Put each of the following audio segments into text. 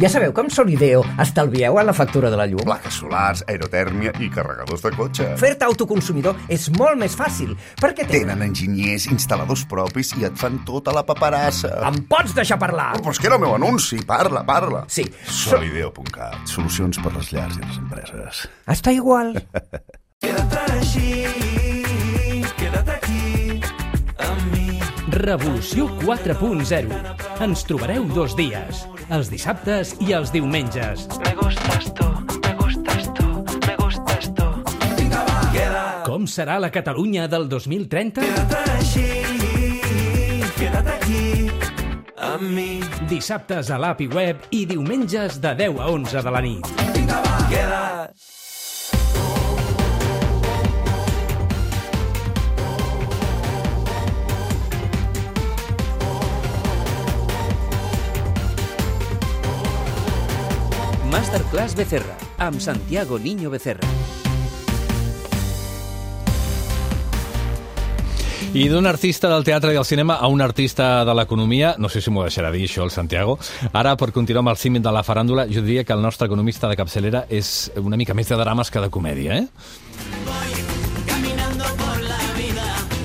Ja sabeu que amb Solideo estalvieu a la factura de la llum? Plaques solars, aerotèrmia i carregadors de cotxe. Fer-te autoconsumidor és molt més fàcil, perquè tenen... Tenen enginyers, instal·ladors propis i et fan tota la paperassa. Em pots deixar parlar? Oh, però és que era el meu anunci. Parla, parla. Sí, so... Solideo.cat. Solucions per les llars i les empreses. està igual. Revolució 4.0. Ens trobareu dos dies, els dissabtes i els diumenges. Me gustas tú, me gustas tú, me gustas tú. Com serà la Catalunya del 2030? A mi, Dissabtes a l'app i web i diumenges de 10 a 11 de la nit. quedas. Masterclass Becerra, amb Santiago Niño Becerra. I d'un artista del teatre i del cinema a un artista de l'economia, no sé si m'ho deixarà dir això el Santiago, ara per continuar amb el símil de la faràndula, jo diria que el nostre economista de capçalera és una mica més de drames que de comèdia, eh?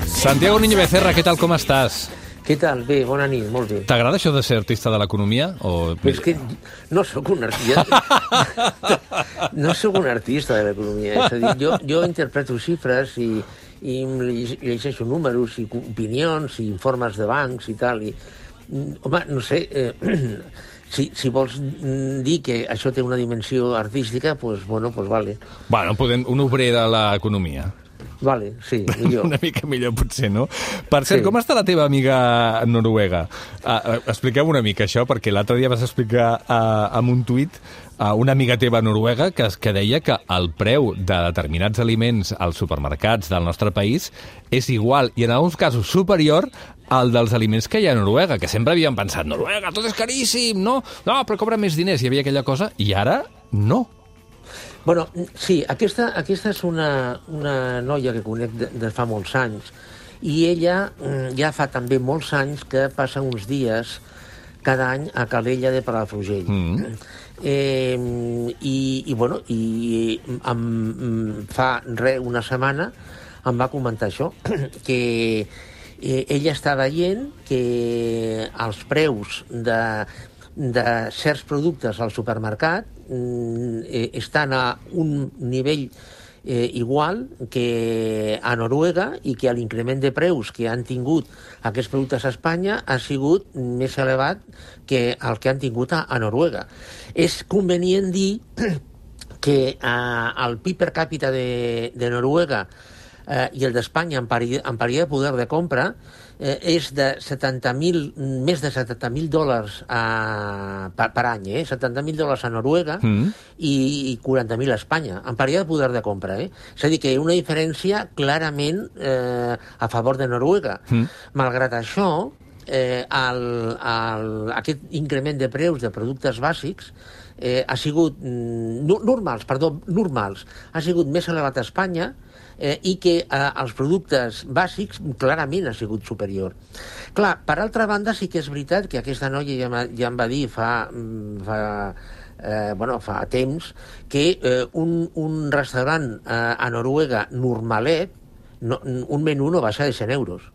Santiago Niño Becerra, què tal, com estàs? Què tal? Bé, bona nit, molt bé. T'agrada això de ser artista de l'economia? O... Però és que no sóc un artista. no sóc un artista de l'economia. És a dir, jo, jo interpreto xifres i, i llegeixo números i opinions i informes de bancs i tal. I, home, no sé, eh, si, si vols dir que això té una dimensió artística, pues, bueno, pues vale. Bueno, podem, un obrer de l'economia. Vale, sí, millor. Una mica millor, potser, no? Per cert, Sí. com està la teva amiga noruega? Uh, uh, expliqueu una mica això, perquè l'altre dia vas explicar uh, amb un tuit a una amiga teva noruega que, que deia que el preu de determinats aliments als supermercats del nostre país és igual, i en alguns casos superior, al dels aliments que hi ha a Noruega, que sempre havíem pensat, Noruega, tot és caríssim, no? No, però cobra més diners, hi havia aquella cosa, i ara no. Bueno, sí, aquesta, aquesta és una, una noia que conec de, de fa molts anys i ella mm, ja fa també molts anys que passa uns dies cada any a Calella de Palafrugell. Mm. Eh, i, I, bueno, i em, em, fa re una setmana em va comentar això, que eh, ella està veient que els preus de, de certs productes al supermercat mm, eh, estan a un nivell eh, igual que a Noruega i que l'increment de preus que han tingut aquests productes a Espanya ha sigut més elevat que el que han tingut a, a Noruega. És convenient dir que eh, el PIB per càpita de, de Noruega eh, i el d'Espanya en, pari, en període de poder de compra eh, és de 70.000, més de 70.000 dòlars a, per, per any, eh? 70.000 dòlars a Noruega Mm. i, i 40.000 a Espanya, en període de poder de compra. Eh? És a dir, que una diferència clarament eh, a favor de Noruega. Mm. Malgrat això, eh, el, el, aquest increment de preus de productes bàsics eh, ha sigut mm, no- normals, perdó, normals, ha sigut més elevat a Espanya eh, i que eh, els productes bàsics clarament ha sigut superior. Clar, per altra banda, sí que és veritat que aquesta noia ja, ja em va dir fa, mm, fa, eh, bueno, fa temps que eh, un, un restaurant eh, a Noruega normalet, no, un menú no baixa de 100 euros.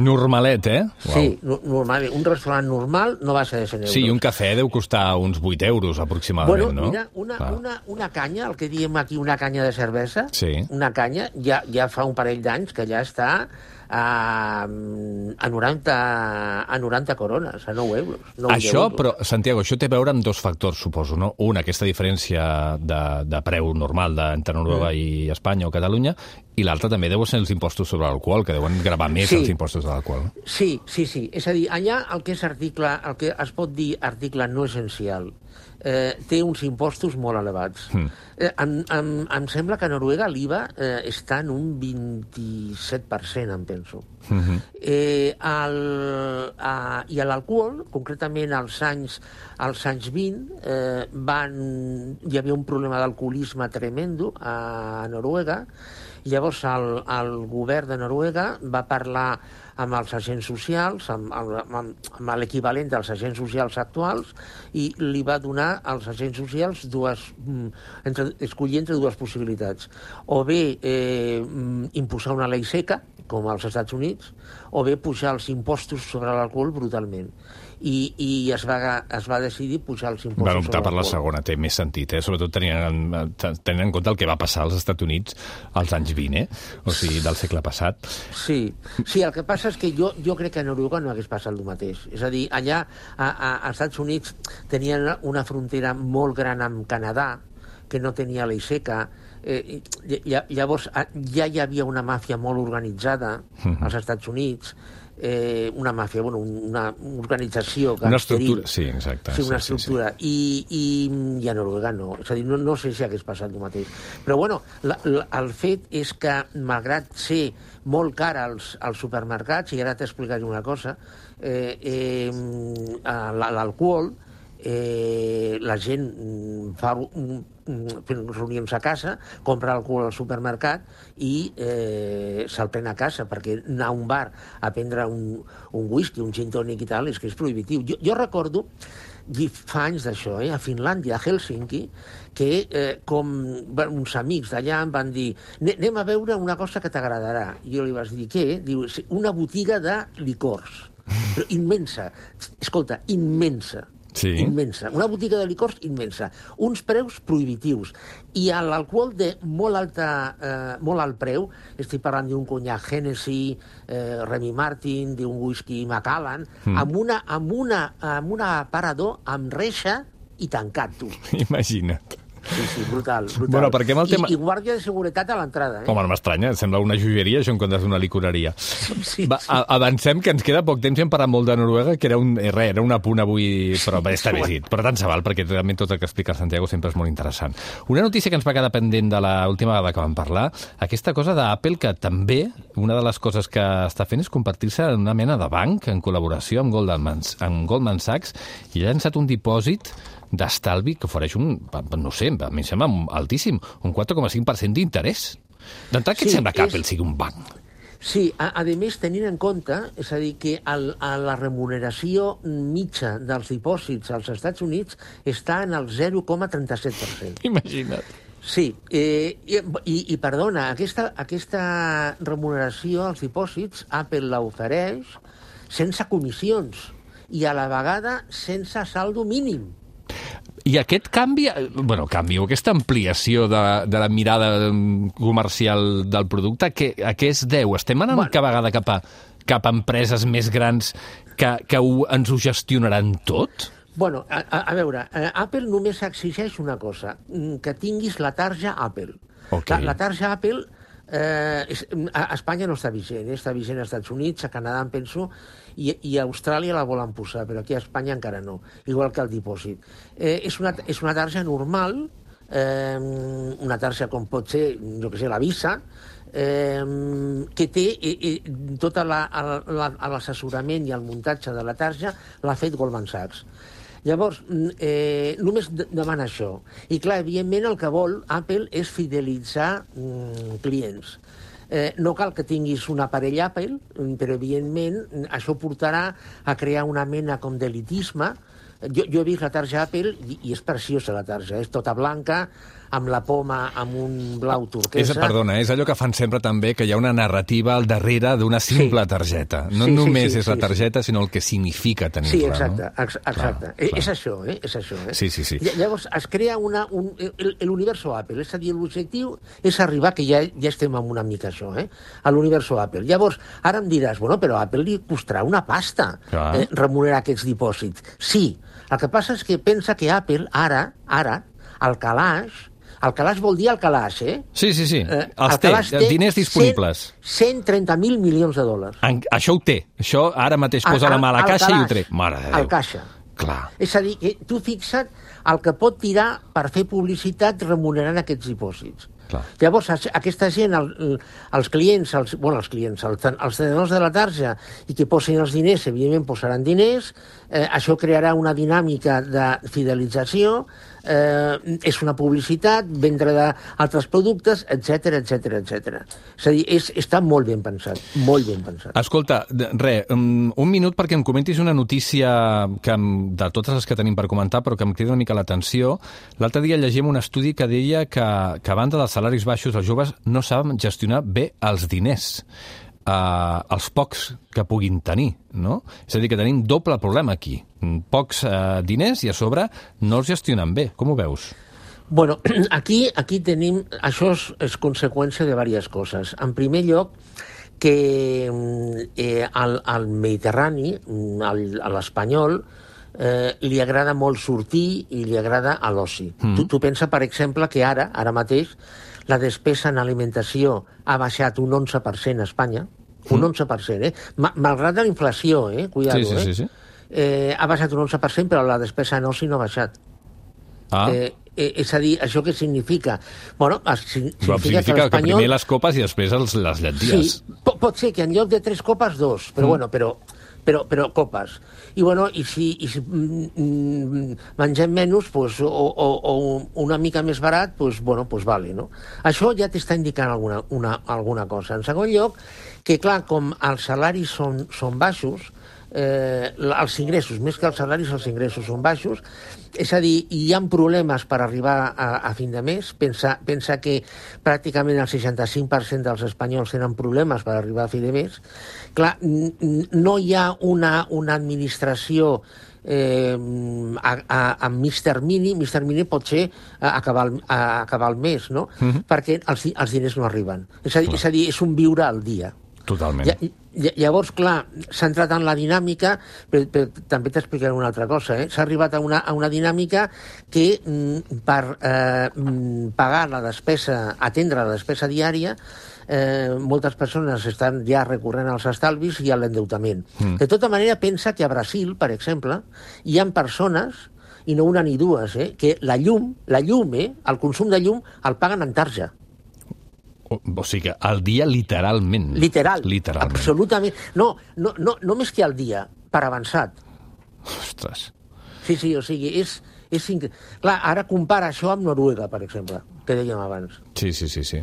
Normalet, eh? Sí, no, normalment. Un restaurant normal no baixa de 100 euros. Sí, i un cafè deu costar uns 8 euros aproximadament, Bueno, no? mira, una, Clar. una, una canya, el que diem aquí una canya de cervesa, Sí. una canya, ja, ja fa un parell d'anys que ja està a, a, 90, a 90 corones, a 9 euros. 9 Això, euros. però, Santiago, això té a veure amb dos factors, suposo, no? Un, aquesta diferència de, de preu normal de, entre Noruega Mm. i Espanya o Catalunya, i l'altre també deu ser els impostos sobre l'alcohol, que deuen gravar més Sí. els impostos de l'alcohol. Sí, sí, sí. És a dir, allà el que és article, el que es pot dir article no essencial, eh, té uns impostos molt elevats. Mm. Eh, em, em, em sembla que a Noruega l'IVA eh, està en un 27%, em penso. Mm -hmm. Eh, el, a, I a l'alcohol, concretament als anys, als anys 20, eh, van, hi havia un problema d'alcoholisme tremendo a Noruega, Llavors el, el govern de Noruega va parlar amb els agents socials, amb, amb, amb, amb l'equivalent dels agents socials actuals, i li va donar als agents socials dues, mm, entre, escollir entre dues possibilitats. O bé eh, mm, imposar una llei seca, com als Estats Units, o bé pujar els impostos sobre l'alcohol brutalment. I, i es, va, es va decidir pujar els impostos Van optar per la segona, té més sentit, eh? sobretot tenint en, tenint en compte el que va passar als Estats Units als anys 20, eh? o sigui, del segle passat. Sí, sí, el que passa és que jo, jo crec que a Noruega no hagués passat el mateix. És a dir, allà, a, a, als Estats Units, tenien una frontera molt gran amb Canadà, que no tenia llei seca, eh, llavors a- ja hi havia una màfia molt organitzada Mhm. als Estats Units, eh, una màfia, bueno, una organització Una estructura, sí, exacte. Sí, una sí, sí, sí. estructura. I, i, I a Noruega no. És a dir, no, no sé si hagués passat el mateix. Però, bueno, la, la, el fet és que, malgrat ser molt car als, als supermercats, i ara t'explicaré una cosa, eh, eh, a la- l'alcohol, eh, la gent fa reunions a casa, compra alcohol al supermercat i eh, se'l pren a casa, perquè anar a un bar a prendre un, un whisky, un gin tònic i tal, és que és prohibitiu. Jo, jo recordo fa anys d'això, eh, a Finlàndia, a Helsinki, que eh, com uns amics d'allà em van dir "Ne- anem a veure una cosa que t'agradarà. Jo li vaig dir, què? Diu, "Sí, una botiga de licors, però immensa. Escolta, immensa. Sí. Immensa. Una botiga de licors immensa. Uns preus prohibitius. I a l'alcohol de molt, alta, eh, molt alt preu, estic parlant d'un conyac Hennessy, eh, Remy Martin, d'un whisky Macallan, mm. amb, una, amb, una, amb una aparador amb reixa i tancat, tu. Imagina't. Sí, sí, brutal, brutal. Bueno, perquè amb el tema- I, I guàrdia de seguretat a l'entrada, eh? Home, no m'estranya, sembla una joieria, això en comptes d'una licoreria. Sí, Va, a- avancem, que ens queda poc temps i hem parlat molt de Noruega, que era un, eh, res, era un apunt avui, però bé, està bé dit. Però tant se val, perquè realment tot el que explica el Santiago sempre és molt interessant. Una notícia que ens va quedar pendent de l'última vegada que vam parlar, aquesta cosa d'Apple, que també, una de les coses que està fent és convertir-se en una mena de banc en col·laboració amb Goldman, amb Goldman Sachs i ha llançat un dipòsit d'estalvi que ofereix un, no sé, a mi em sembla altíssim, un 4,5% d'interès. D'entrada, què et Sí, sembla que és- Apple sigui un banc? Sí, a, a més, tenint en compte, és a dir, que el, a la remuneració mitja dels dipòsits als Estats Units està en el 0,37%. Imagina't. Sí, eh, i, i, i perdona, aquesta, aquesta remuneració als dipòsits, Apple la ofereix sense comissions i a la vegada sense saldo mínim. I aquest canvi, bueno, canvi, o aquesta ampliació de, de la mirada mm, comercial del producte, a què, a què es deu? Estem anant Bueno. cada vegada cap a, cap a empreses més grans que, que ho, ens ho gestionaran tot? Bueno, a, a, veure, eh, Apple només exigeix una cosa, mm, que tinguis la tarja Apple. Ok. La, la tarja Apple eh, és, a, Espanya no està vigent, eh? està vigent als Estats Units, a Canadà em penso, i, i a Austràlia la volen posar, però aquí a Espanya encara no, igual que el dipòsit. Eh, és, una, és una tarja normal, eh, una tarja com pot ser, jo que sé, la Visa, eh, que té eh, tot l'assessorament i el muntatge de la tarja l'ha fet Goldman Sachs. Llavors, mm, eh, només de- demana això. I clar, evidentment el que vol Apple és fidelitzar mm, clients. Eh, no cal que tinguis un aparell Apple, mm, però evidentment mm, això portarà a crear una mena com d'elitisme. Jo, jo he vist la tarja Apple i, i és preciosa la tarja, és tota blanca, amb la poma amb un blau És, turquesa. perdona, és allò que fan sempre també, que hi ha una narrativa al darrere d'una simple Sí. targeta. No Sí, sí, només sí, és la sí, targeta, sinó el que significa tenir-la. Sí, exacte, no? ex exacte. Clar, Eh, clar. És això, eh? És això, eh? Sí, sí, sí. Lla- Llavors, es crea una, un, el- l'universo Apple, és a dir, l'objectiu és arribar, que ja, ja estem amb una mica això, eh? a l'universo Apple. Llavors, ara em diràs, bueno, però a Apple li costarà una pasta Clar. eh, remunerar aquests dipòsits. Sí, el que passa és que pensa que Apple, ara, ara, el calaix, el calaix vol dir el calaix, eh? Sí, sí, sí. Eh, Els el té, calaix diners disponibles. 130.000 milions de dòlars. En, això ho té. Això ara mateix posa la mà a la caixa i ho calaix. trec. Mare de Al Déu. caixa. Clar. És a dir, que tu fixa't el que pot tirar per fer publicitat remunerant aquests dipòsits. Clar. Llavors, aquesta gent, el, el, els clients, els, bueno, els clients, els, els tenedors de la tarja i que posin els diners, evidentment posaran diners, eh, això crearà una dinàmica de fidelització, eh, és una publicitat, vendre d'altres productes, etc etc etc. És a dir, és, està molt ben pensat, molt ben pensat. Escolta, re, um, un minut perquè em comentis una notícia que de totes les que tenim per comentar, però que em crida una mica l'atenció. L'altre dia llegim un estudi que deia que, que a banda dels salaris baixos, els joves no saben gestionar bé els diners eh, els pocs que puguin tenir, no? És a dir, que tenim doble problema aquí. Pocs eh, diners i a sobre no els gestionen bé. Com ho veus? Bueno, aquí, aquí tenim... Això és, és conseqüència de diverses coses. En primer lloc, que mm, eh, al, al Mediterrani, mm, al, a l'espanyol, eh, li agrada molt sortir i li agrada a l'oci. Mm. Tu, tu pensa, per exemple, que ara, ara mateix, la despesa en alimentació ha baixat un 11% a Espanya, un 11%, eh? Ma, malgrat la inflació, eh? Cuidado, Sí, sí, eh? sí, sí. Eh, ha baixat un 11%, però la despesa en oci no ha baixat. Ah, Eh, eh, és a dir, això què significa? Bueno, es- si- però significa, significa que l'espanyol- primer les copes i després els, les llenties. Sí, po pot ser que en lloc de tres copes, dos, però mm. bueno, però, però, però copes. I, bueno, i si, i si mm, mm, mengem menys pues, o, o, o una mica més barat, pues, bueno, pues vale, no? Això ja t'està indicant alguna, una, alguna cosa. En segon lloc, que clar, com els salaris són, són baixos, eh, els ingressos, més que els salaris, els ingressos són baixos, és a dir, hi ha problemes per arribar a, a fin de mes. Pensa, pensa que pràcticament el 65% dels espanyols tenen problemes per arribar a fi de mes. Clar, no hi ha una, una administració eh, a, a, amb mig termini, mig termini pot ser a acabar el, a acabar el mes, no? Perquè els, els diners no arriben. És a, dir, és a dir, és un viure al dia. Totalment. Ja, lla- llavors, clar, s'ha entrat en la dinàmica, però, però també t'explicaré una altra cosa, eh? s'ha arribat a una, a una dinàmica que mm, per eh, mm, pagar la despesa, atendre la despesa diària, eh, moltes persones estan ja recorrent als estalvis i a l'endeutament. Mm. De tota manera, pensa que a Brasil, per exemple, hi ha persones i no una ni dues, eh, que la llum, la llum, eh, el consum de llum el paguen en tarja. O, o sigui que al dia literalment. Literal. Literalment. Absolutament. No, no, no, no més que al dia, per avançat. Ostres. Sí, sí, o sigui, és... és incre... Clar, ara compara això amb Noruega, per exemple, que dèiem abans. Sí, sí, sí, sí.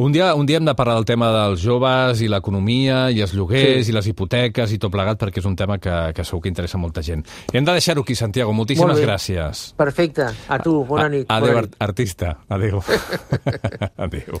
Un dia, un dia hem de parlar del tema dels joves i l'economia i els lloguers Sí. i les hipoteques i tot plegat perquè és un tema que, que segur que interessa molta gent. Hem de deixar-ho aquí, Santiago. Moltíssimes gràcies. Perfecte. A tu, bona nit. Adéu, bona nit. artista. Adéu. Adéu.